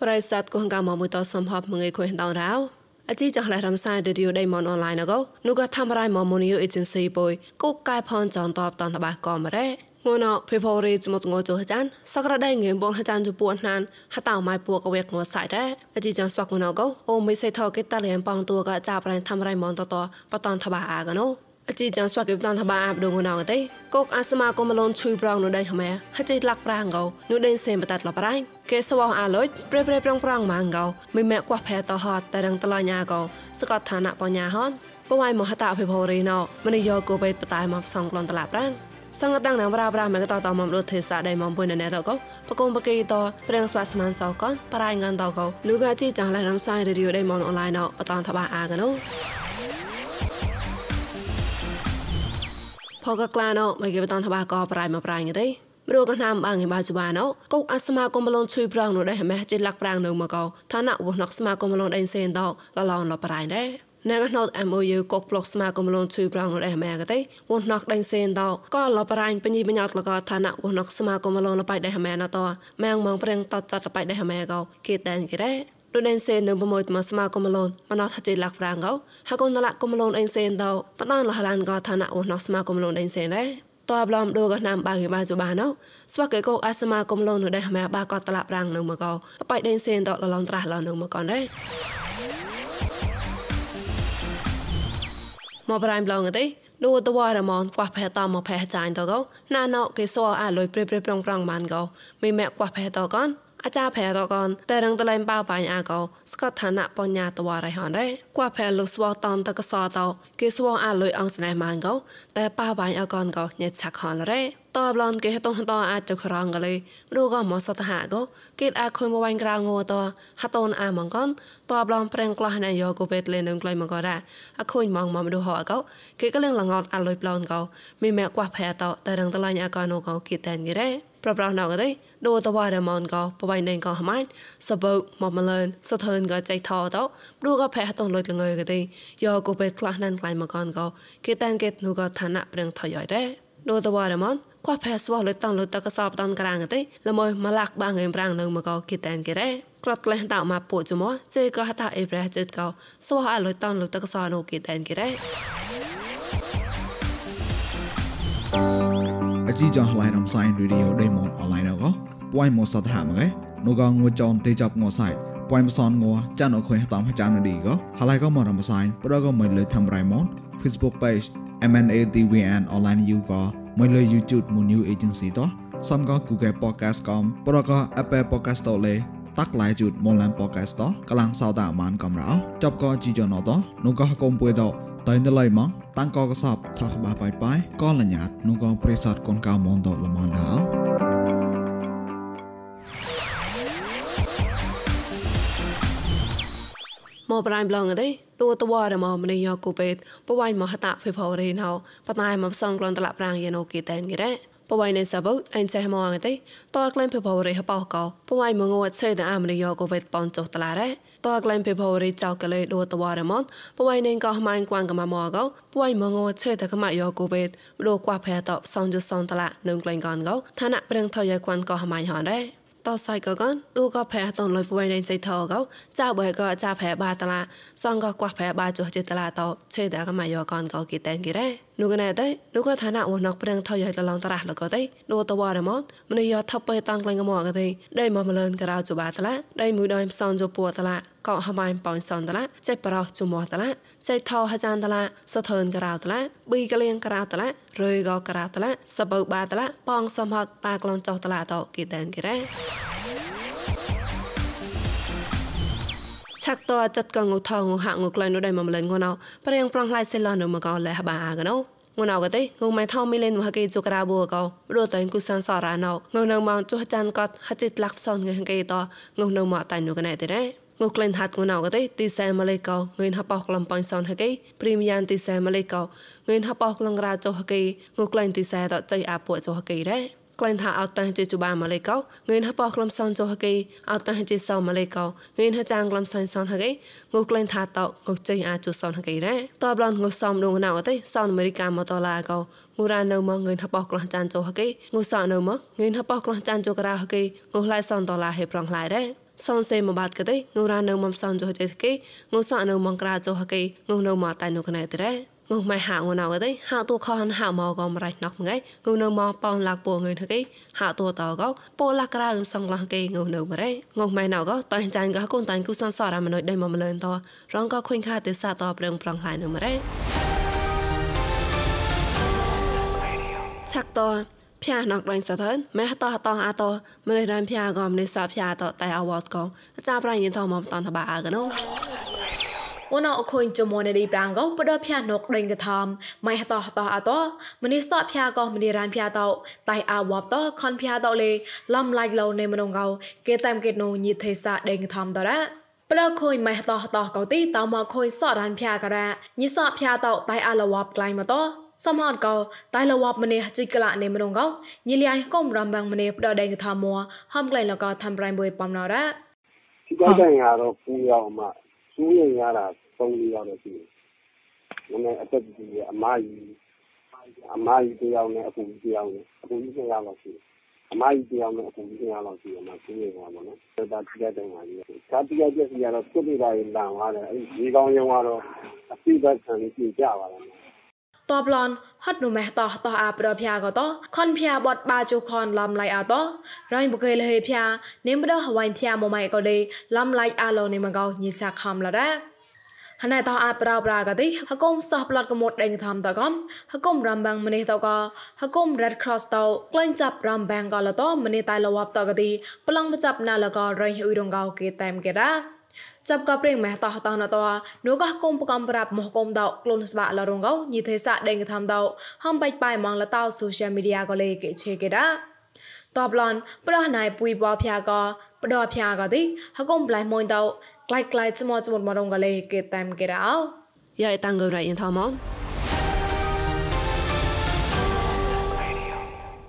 ប្រិស័តគងកាមមួយតសំហបមងឯខុយដងរោអជីចះឡរំសាយឌីឌីអូដៃមនអនឡាញអកនោះក៏ធ្វើរៃមមនីយអេเจนស៊ីបុយកូកកែផនចនតបតនតបាក៏មរ៉េងួនអភេផូរីចមតងចុះចានសក្រដៃងៀមបងចានជពួនណានហតៅម៉ៃពួកវេកងសៃដែរអជីចានស្វាក់ងួនអកអូមិនសេថកេតលៀនបងតួកចាប់រៃធ្វើរៃមនតតបតនតបាអាកណូ អជីចាំស្វាកិបតានថាបាអាបដងណងទេកុកអាសមាកុំលូនឈុយប្រងនៅដៃខ្មែរហចេលាក់ប្រាងកោនៅដេនសេមបតាត់លប្រៃកេសវអាលុយប្រេប្រេប្រងប្រងម៉ាងកោមិនមែកោះផែតហតតែរងតឡញ៉ាកោសកតឋានៈបញ្ញាហនបវៃមហតអភិភោរីណោមនិយោកោបេតបតៃមកសងក្លនតឡាប្រាងសង្កតាំងណាំប្រាប្រាមកតតមរត់ទេសាដៃមកពុនណែតកោបកុំបកេតព្រៀងស្វាស្មានសោកនប្រៃងានតកោនូកាជីចាស់ឡៃរំសាយរីឌីយោដៃមកអនឡាញណោបតនថាបាអាកណូ ផកក្លាណោមកគេបតនថាបាកប្រៃមកប្រៃងទេមរកណាំបាងឯបាជបាណោកុកអស្មាកុំបលនជួយប្រងនោះដែរម៉ែជិលាក់ប្រាំងនៅមកោឋានៈវណកស្មាកុំបលនដេនសេនដោលឡងលប្រៃដែរណែកណោត MOU កុកប្លុកស្មាកុំលនជួយប្រងនោះដែរម៉ែកទេវណកដេនសេនដោក៏លប្រៃបញីបញត់លកឋានៈវណកស្មាកុំបលនលបៃដែរម៉ែណតម៉ែងមងប្រេងតតចាត់លបៃដែរម៉ែកោគេតែនគេដែរ រដេនសេននៅប្រមួយមកស្មាកុំឡូនមណោះថាជិលាក់ប្រាំងកោហកូនឡាកុំឡូនអេនសេនដោបតានលហឡានកោឋានៈអូណោះស្មាកុំឡូនអេនសេនដែរតបឡំដូកណាំបាងបាជបាណោស្វាកេកោអាសមាកុំឡូននៅដែរម៉ែបាកោតឡាប្រាំងនៅមកោបបៃដេនសេនដោលឡំត្រាស់ឡនៅមកកនដែរមកប្រៃម្លងទេដូតវ៉ារមនខ្វះផែតមកផែចាញ់តកោណាណោគេសអអាលុយព្រេព្រេប្រងប្រងបានកោមីម៉ែខ្វះផែតកន អាចារ្យផែរកនតែរងតលែងបៅបាញ់អាកោស្កតឋានៈបញ្ញាតវរៃហនដែរគួផែលុស្វតនតកសតោគេស្វអាលុយអងស្នេហ៍ម៉ានកោតែបៅបាញ់អកនកោញ៉េឆាក់ហនរ៉េតបឡនគេតងតអាចចក្រងកលេរូក៏មកសតហកោគេអាចខុយមកវាញ់ក្រៅងតហតូនអាមងកនតបឡនប្រេងក្លោះណៃយោកូពេតលេនឹងក្លៃមកក៏រ៉ាអខុយមកមកម្ដុហកោគេក៏លឹងលងអត់អាលុយប្លនកោមីម៉ែគួផែតតែរងតឡាញ់អកណូកោគេតែនគេរ៉េ ប្រប្រណៅកទេដូតវ៉ារមនកោបបៃណេកោហម៉ៃសបុកមកមលនសថើនកោចៃថតោព្រូក៏ផែតងលុយលងើកទេយោកូពេតខ្លះណានក្លៃមកកនកោគេតែនគេនូកោឋានៈប្រឹងថយយដែរដូតវ៉ារមនខ្វះផែស្វះលុយតងលុយតកសបតនក្រាងទេល្មើមកលាក់បាងឯប្រាំងនៅមកោគេតែនគេរ៉េក្រត់ក្លេះតមកពូជមកជេក៏ហតាអេប្រះចិត្តកោស្វះអលុយតងលុយតកសនៅគេតែនគេរ៉េ អជីចងឡៃរំសាយរីឌីអូដេម៉ុនអនឡាញកោពួយមកសតហាមកែនូកងងួចនទេចាប់ងសៃពួយមសនងចានអខុយតាមចាំនឌីកោហឡៃកោមករំសាយប្រកមិនលើធ្វើរៃម៉ុន Facebook page MNATWN online you កោមិនលើ YouTube មួយ new agency តោះសំក៏ Google Podcast កំប្រក Apple Podcast តលេតាក់ឡៃជូតមុនឡាន podcast តកលាំងសោតអាមានកំរោចប់ក៏ជីយ៉ណតនោះក៏កុំពួយតតែនៅឡៃម៉ង តាំងកកសបថាក្បាបាយបាយក៏លញ្ញាតនោះក៏ប្រិស័តកូនកៅមនតលមនដាមកប្រៃប្លងទេតួតវ៉ារមមនីយោគូពេតបវៃមហតភេផោរីណៅបតៃមកសងក្លនតលប្រាំងយេណូគីតែនគិរ៉េ បវៃនៃសាបុអិនចេះមកទេតើក្លែងភេផោរីហបោកោបវៃមកងួតសេតអាមនីយោគូពេតប៉នចុះតឡារ៉េតើក្លែងភេផោរីចៅកលេតួតវ៉ារមនបវៃនៃកោម៉ាញ់គួងកមមកោបវៃមកងួតសេតកមយោគូពេ តបដូគួផែតសងជុសងតឡានឹងក្លែងកនកោឋានៈប្រឹងថយគួងកោម៉ាញ់ហនរ៉េតសៃកកនទូក៏ផែតនលុយពួយនៃចៃថោកោចាបើក៏ចាផែបាតឡាសងក៏គួផែបាចុះចិត្តឡាតោឆេតកមយោកនកោគីតែនគីរ៉េនោះកណែតែនោះក៏ឋានៈវណកប្រឹងថយឲ្យតឡងតរះលកទេនោះតវ៉ារមតម្នេះយកថប់ទៅតាំងក្លែងកមកទេដេមកម្លឿនក្រៅជបាតឡាដេមួយដយផ្សងជពួតឡា កោហម៉ៃប៉ោសនតឡាចេប្រោជមតឡាចេថោហចានតឡាសធឿនក្រៅតឡាប៊ីកលៀងក្រៅតឡារឿយកក្រៅតឡាសបើបាតឡាប៉ងសំហត់ប៉ាក្លនចោតឡាតោគីតែនគីរ៉េឆាក់តចិត្តកងថងហាក់ងក្លែងនោះដែរមកម្លេងងណៅប្រៀងប្រងឡៃសេឡននៅមកកលះបាអាកណៅងណៅកទេងម៉ៃថោមីលេនមកគេជូក្រាបូកោរត់តែគូសានសរ៉ាណៅងនៅមកចុះចានកត់ហចិត្តលាក់សនងគេតងនៅមកតៃនោះកណែទេរ៉េ ងូក្លែងហាត់ងូណៅកទេទីសែម៉ាឡេកោងឿនហបោក្លំប៉ាញ់សនហកេព្រីមយ៉ាងទីសែម៉ាឡេកោងឿនហបោក្លងរាចុះហកេងូក្លែងទីសែតចៃអាពួកចុះហកេរ៉េក្លែងថាអត់តាំងជាជបាម៉ាឡេកោងឿនហបោក្លំសនចុះហកេអត់តាំងជាសោម៉ាឡេកោងឿនហចាងក្លំសនសនហកេងូក្លែងថាតោងូចៃអាចុសនហកេរ៉េតបឡនងូសំដងណៅទេសនអាមេរិកាមកតឡាកោងូរ៉ានៅមកងឿនហបោក្លំចានចុះហកេងូសអនៅមកងឿនហបោក្លំចានចុះការ៉ាហកេងូឡៃសនដុល្លារហេប្រងឡៃរ៉េសនសេមកបាត់ក៏ទេងូរ៉ានៅមកសនចុះចេះគេងូសអនៅមកក្រាចុះគេងូនៅមកតៃនៅកណែទេងុំម៉ៃហាងណៅទេហាតួខនហាមកកំរៃណកងៃងុំនៅមកប៉ងលាក់ពូងៃថកេហាតួតកោពូលាក់ក្រៅសងឡះគេងុំនៅមរេងុំម៉ៃណៅកោតៃចាញ់កោកូនតាញ់គូសានសរមនុយដៃមកម្លឿនតរងកោខុញខាទេសាតប្រឹងប្រងឡៃនៅមរេឆាក់ត ភះណកដៃសថានម៉ែតតតអាតមិនរានភះក៏មិនសាភះតតែអវតកោចាប្រៃយិនថមកតនតបាអាកណូវណអខុញចមនរីប្រាំងកបដភះនកដេងកថមម៉ៃហតហតអតមនីសតភះកមនីរានភះតតៃអាវបតខនភះតលេលំឡៃលោនេមនងកោគេតាមកេណូញីទេសាដេងកថមតរ៉ាប្រខុយម៉ៃហតហតកោទីតមកខុយសតរានភះការ៉ាញីសតភះតតៃអាលវបក្លៃមកត สมานเกาตายละวับมเนจิกละเนมนงเกายิลยายก้มรำบังมเนปดอดงทามัวห้ามไกลละกาทำไรบวยปามนาระที่ก็ได้งานเราคุยเอามาคุยงานเราตรงนี้เราเลยสิမင်းအသက်ကြီးအမကြီးအမကြီးတယောက်နဲ့အကူကြီးတယောက်နဲ့အကူကြီးနှစ်ယောက်လောက်ရှိတယ်အမကြီးတယောက်နဲ့အကူကြီးနှစ်ယောက်လောက်ရှိတယ်မှာသူရပါဘောနော်ဒါတာတိကျတဲ့မှာကြီးဒါတိကျချက်စီကတော့သူ့ပြပါရင်လန်သွားတယ်အဲဒီဒီကောင်းရင်ကတော့အပြစ်ဘက်ခံပြီးကြပါလား តបឡនហត់នោះម៉េះតោះតោះអាប្រភាក៏តខនភាបតបាជូខនឡំឡៃអាតរៃបកេលហេភានេមបដហវៃភាមម៉ៃក៏លេឡំឡៃអាឡូនេមកោញិសាខំឡរ៉ាហណៃតោអាប្រោប្រាកតិហកុំសោះប្លត់កមុតដេងធំតកំហកុំរំបាំងម្នេះតកហកុំ Red Cross តក្លែងចាប់រំបាំងកលតម្នេះតៃលវបតកតិប្លង់បចាប់ណាលករៃហ៊ុយរងកោគេតែមគេរ៉ា ចាប់កប្រេងម៉ែតោះតោះណតនោះក៏គុំប្រកំប្រាប់មកគុំតក្លូនស្បាលរងកោញីទេសាដេងធំតហំបាច់បាយម៉ងលតោ social media ក៏លេគេឆេគេរ៉ាតបឡនប្រះណៃពុយបោភាកបដភាកតិហកុំប្លៃមួយតក្លាយក្លាយស្មោចមុតមរងកលេគេតាមគេរោយ៉ាយតាំងករៃយិនថមន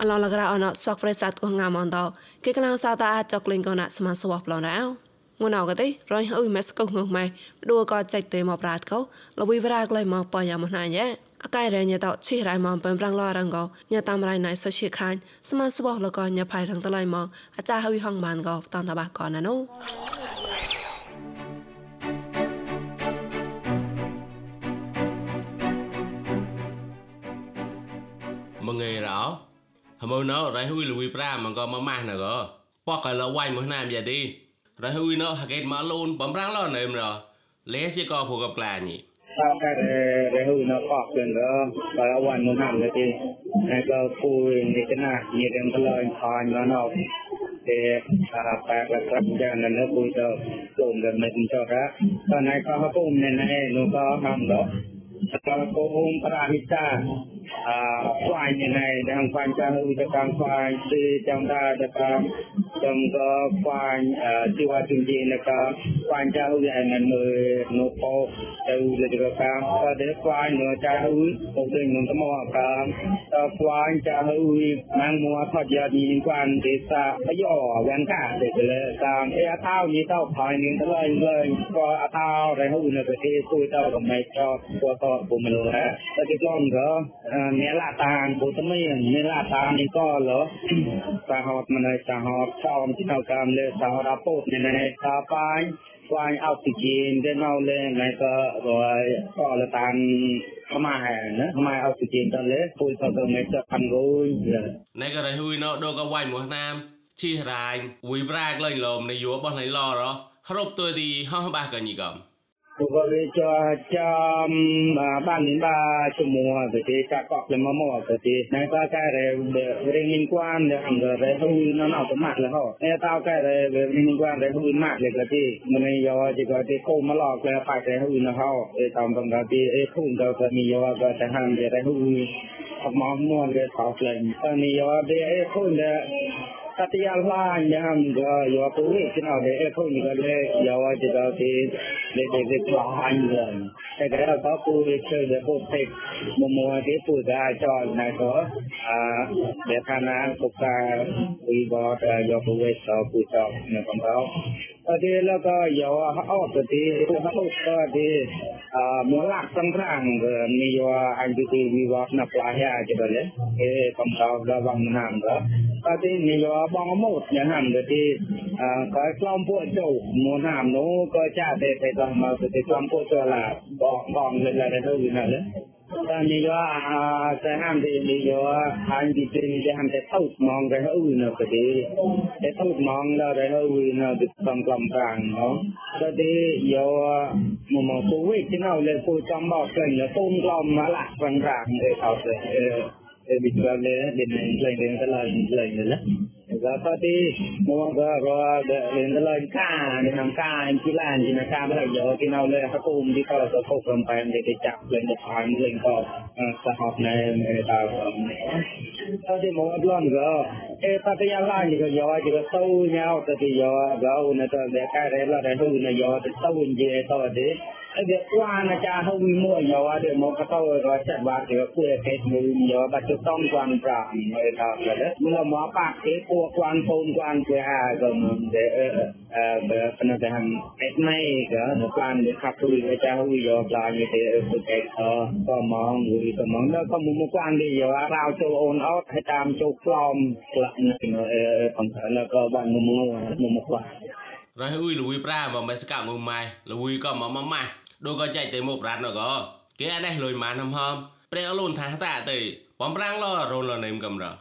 អឡឡករអនស្វាក់ប្រេសាត់កងងាមអនតគេកណាសាតាអាចកលេងកណាស្មាសវប្លនរោ ងួនអកទេរយអ៊ុយម៉េសកុងងម៉ៃដួក៏ចៃទេមកប្រាតកោលវីវរ៉ាក្លៃមកបយ៉ាមកណាញ៉ែអកៃរញតឈីរៃមកបំប្រាំងឡរងកញតាំរៃណៃសុឈីខាញ់ស្មាសវលកញ៉ាផៃរងតឡៃមកអាចាហុយហងបានកោតនតបាកនណូមងេរោហមណោរៃហ៊ុយលវីប្រាមងកមកម៉ាស់ណកប៉កលវៃមកណាមយ៉ាឌី រៃហ៊ុយណោហកេតមកលូនបំរាំងឡណេមរលេជាកភូកក្លាញីសាកែរៃហ៊ុយណោប៉កពេនរបើអវ៉ាន់មកណាមលេទីហើយក៏ពូនេះកណាញីរំក្លែងខាញណោទេអាប៉ែកក្រាប់យ៉ាងនៅពូទៅជុំដល់មិនចោរ៉ាតណៃក៏ហពុំណែណែនោះក៏ហំដល់ក៏គោមប្រាហិតាអស្វែងនៅ đang ស្វែងចាស់ឧបកម្មស្វែងទីចំតាតកម្មចំក៏ស្វែងជីវជំនាញក៏ស្វែងចាស់ឧបកម្មនៅ នៅពោទៅលទ្ធកម្មក៏ ដែលស្វែងនៅចាស់ឧបទៅនឹងតមកកម្មតស្វែងចាស់ឧប mang mua thoát giờ đi liên quan đến sa bây giờ quan cả để là काम e tao như tao phải những cái lời lời có tao rồi hữu nữa cái tôi tao còn mày cho của tao của mình là cái con đó អ្នកឡាតានពុទ្ធមីអ្នកឡាតាននេះក៏លសហតមិនសហតសំនៅតាម find oxygen, then only like uh, all the time ខ្មែរណាខ្មែរអុកស៊ីហ្សែនតលេពូលសកមេតខាងរួយណែក៏រៃហ៊ុយណោដូក៏វាយមួយណាមជីរ៉ាញវីប្រាក់លេងលមនយោបោះណៃឡរហរប់ទួយទីហោះបាសកញីកំ ក៏វា cho cho ban đến ba chung mùa rồi thì cả cọp là mà mò rồi thì này ta cái này về liên quan để hàng rồi để hư nó nào cũng mặt là họ nên tao cái này về liên quan để hư mặt là cái gì mình này giờ chỉ có cái cô mà lọt là phải để hư nó họ để tao bằng cái gì ấy không đâu cái mình giờ cái chẳng hạn để hư học mong muốn để học lên cái này giờ để không để Katiyalah yang yo puri kena de ekho ni gale yawa jida ti de de de bahan gan. Te gara ba ကတိယလှညံဒါယောကိုဝေကနာဘေအခုန်ကလေးယဝတိတာတိလေတေကပဟန်ယံတကရပါကိုဝေချေရပုတ်ဖိတ်မမောတိပူဇာကြောင့်နိုင်တော့အာဒေသနာပုက္ကာဝိဘောတယောကိုဝေသောပူဇောနကံတော် ke ti ko kelompok jauh mo nam no ko cha te te ko ma te kelompok tu la bong bong le la de tu na le តែនេះយកអាតែហាំទីនេះយកហាញទីទីនេះហាំតែទៅមកទៅអ៊ឺនៅប្រទេសតែទៅមកដល់ទៅអ៊ឺនៅទីសំ ni lo sa ham de ni lo han di de ni han de thau mong ra u no ka de de thau mong la ra u no de song lam kang no ka de yo mo mo ko we ti nao le ko cham ba sen yo tom lam ma la sang rang de thau se e bi tra le de nei lai de la lai de la kalau tu kau sampai di cak lain di pan lain kau sahab naik mereka. Tapi mau belum ke eh tapi yang lain juga yo juga tahu nhau tapi yo gau nanti dia kaya rela dah tu na yo tahu je tahu deh. វា qua ណាចាហូមមួយយកទៅមកកតោរចាត់បាត់ទៅគួរគេមួយយកបាត់ទៅតំគាត់ប្រាំមើលថាទៅមកមកប៉ាគេពួរគាត់ពូនគាត់គេអាក៏មិនអឺអឺប៉ុន្តែហាំអេតណៃក៏នៅបានវាខាប់ទៅចាហូយកឡាយទៅទៅគេក៏មកមួយក៏មកដល់ក៏មកគាត់នេះយករោចូលអូនអត់ឲ្យតាមចូលក្លំក្លាក់នៅអឺបង្កើនក៏បានមកមកមកគាត់ rồi ui lùi pra mà mấy sạc mù mai lùi có mà mà mà đồ có chạy tới một rát nó có cái anh này lùi mà nằm hôm pre luôn thả ta tới bom rang lo rồi là nêm cầm rồi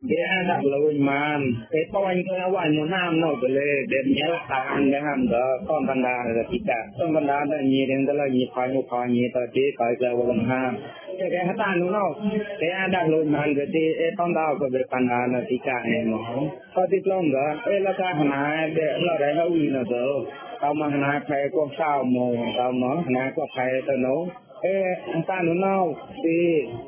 dia ada lawan man eh pawan ko awan mo nam no bele de nyel tan de ham da kon banda da kita kon banda da ni den da la ni pha ni pha ni ta ti ka ja wa ha ke ke hata no no ke ada lawan man ge ti e ton da ko be pan na ti ka ne mo ko ti klong ga e la ka hna de la ra ha wi na do តើមកណាខែកោសៅមកតើមកណាក៏ខែទៅនោះ eh entah nu nau di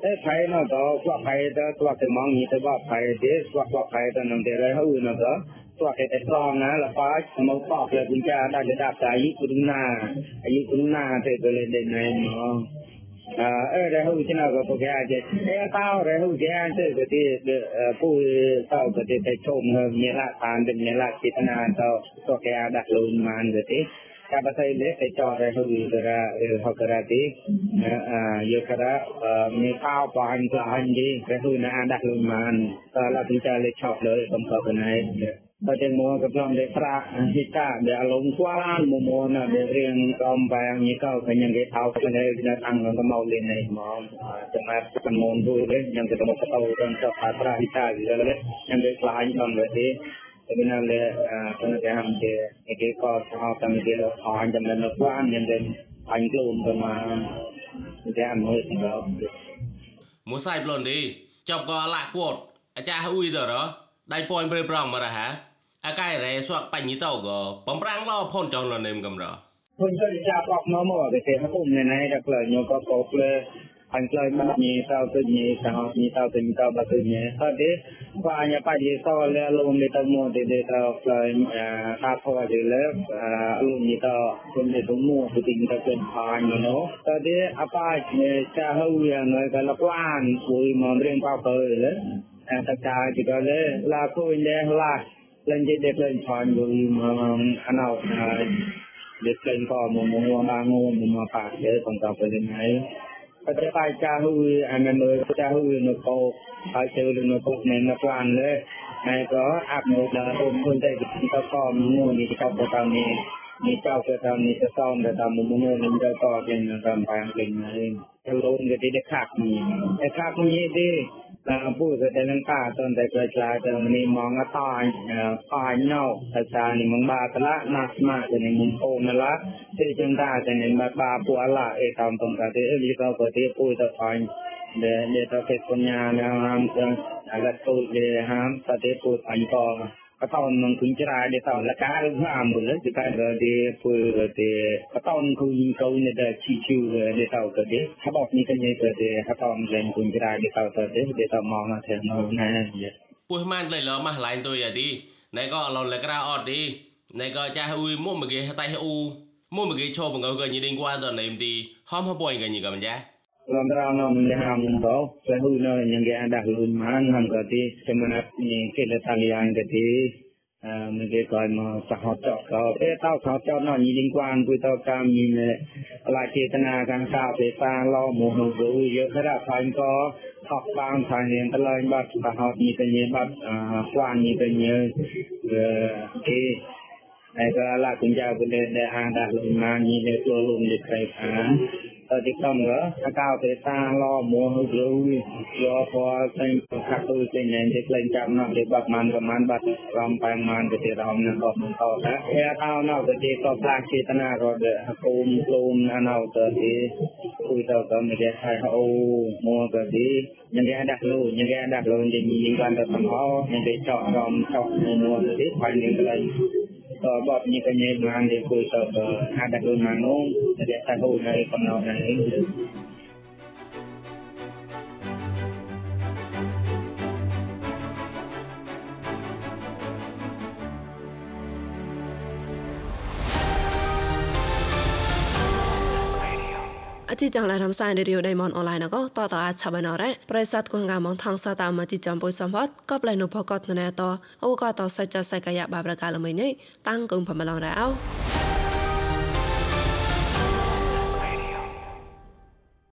eh khai no to kwa khai da kwa ke mang ni te ba khai de kwa kwa khai da nam de ra hu no to kwa ke te strong na la pa mo pa ke kun cha da de da ta yi ku na ayi ku na te to le de nai no អឺរហូតឆ្នាំក៏ប្រកាសចេះតែតើរហូតយ៉ាងទៅក៏ទីពូតើក៏ទីតែជុំមានលក្ខឋា នមានលក្ខចេតនាទៅក៏គេដាក់លូនបានទៅទី kabatay le ay chore hu dara hokara ti yo kara mi kao pa han ka han ji ke hu na anda lu man ta la ti cha le chop le kom ko kanai ដែលមកកំឡងដែលប្រាហិតាដែលលងស្វានមមណាដែលរៀងកំបែងនេះក៏ខ្ញុំគេថោគ្នានៅអង្គកមោលេនេះមកចំណាប់ចំនួនទួយនេះខ្ញុំទៅមកទៅដល់ទៅប្រាហិតាវិលនេះខ្ញុំគេខ្លាញ់ដល់ទៅទេពីណាលេគណៈកម្មជាគេក៏ស្អល់តាមគេលោកអញចំណិនលោកស្វានខ្ញុំគេអញខ្លួនទៅមកតែអនុសម្រាប់មួយសាយប្លុនឌីចប់ក៏លាក់គួតអាចារ្យអ៊ុយទៅរដៃពងព្រៃប្រងមករហ៉ា អកាយរេសួកបញ្ញិតោកបំប្រាំងឡោផនចងលនេមកំរខ្ញុំចូលជាបកមកមកទេហុំណែរកលញកកកលអញ្ចឹងមកញីតោទៅញីតោញីតោទៅញីតោបើទៅញីអត់ទេបាយបាយសោលលំនេះទៅមកទេទេតោផ្លៃថាផលទេលើលំនេះតោគុំនេះទៅមកទៅទីទៅទៅបានណូតទេអបាយចាហូវយ៉ាងណកលក្វានគួយមករៀងបោកទៅលើតែតាជាក៏លើឡាគួយដែរឡា lenje deklen pan gori mamam anau na deklen ko mo mo mo ma ngo mo ma pa de tong ta pe den hai បច្ចុប្បន្នចាស់ហ៊ឺអានមើលចាស់ហ៊ឺនៅកោហើយទៅនៅកោនៅនៅផ្លានលើហើយក៏អាប់នៅដល់អូនខ្លួនតែទៅកោមួយនេះទៅបតាមនេះនេះចៅទៅតាមនេះទៅតាមទៅតាមមួយនេះទៅកោវិញតាមបានវិញហើយទៅរូនគេទីដាក់ខាក់នេះឯខាក់នេះទេ ដល់ពូទៅតែនឹងប៉ាតនតែក្រឆ្លាទៅមនីមងតអញប៉ាញោតែសានិមងបាតឡាណាស់ម៉ាទៅនិមងអូនឡាទីចន្តាទៅនិមបាពូអឡាអេតំតំតាទេលីកោពទេពូទៅអញដែលដែលទៅពេកញ្ញាណាមទាំងអាឡតូលទេហាមតទេពូអញកោ потом кунчирали там лакары гамбы, да, типа де пы де потом кунькоу не да чичу де тау то де, хабок не коней то де, потом жен кунчирали тау то де, де там мал на те, но на е. Пусть ман лей ло мах лайн той а ди, này có lon lacra ọt đi, này có cha hui mua một cái tay u, mua một cái show bằng ngầu gần như đinh qua rồi này em đi, hôm hôm boy gần như gần giá. రంధ్రానందనంతో సహులో జ్ఞానహుమాన్ హంగతి సమనస్మి కెలతలియాంగతి මේකේ කායිම සහචකව ඒ තව සහචකන නිලින් ක්වාන් පුතෝ කාමීන අලා චේතනා කාංසා පේපා ලෝ මොහ වූ යතර සංකෝ සක්කාං සංයෙන් තලයින් බත් සහව නිතේ බත් ක්වාන් නිතේ ඒ ඒක අලා කුංජා පුනේ දහාදා ලුමානි දේ තෝලුම් දෙකයි अधिकतम का पेता लो मोह ग्रू यो फॉर सें कातु सें ने देख लें चाप ना दे बात मान का मान बात राम पाय मान के ते राम ने तो मन तो ना ए काव ना के ते तो प्ला चेतना रो दे हकुम क्लोम ना ना तो ते कुई तो तो ने है ओ मोह का दे នឹងគេដាក់លូនឹងគេដាក់លូនិយាយបានទៅទាំងអស់នឹងគេចោះរំចោះនៅនោះទេហើយនឹងគេ ចော့រំចော့មួទៅទីបាយនឹងទៅក៏បបញីកញេបានទេគួយទៅហាដាក់ខ្លួនមកនោះតែតែហូរនៅកំណត់នេះ អតិចងឡារំសាយរីយដៃមនអនឡាញក៏តតអាចឆាបណរ៉ប្រិស័តគងកាមងថងសាតាមតិចំពុយសំផតក៏ប្លែនុផកតណែតអូក៏តសច្ចសកាយបាប្រកាលមិញតាំងគងផមឡងរ៉ោ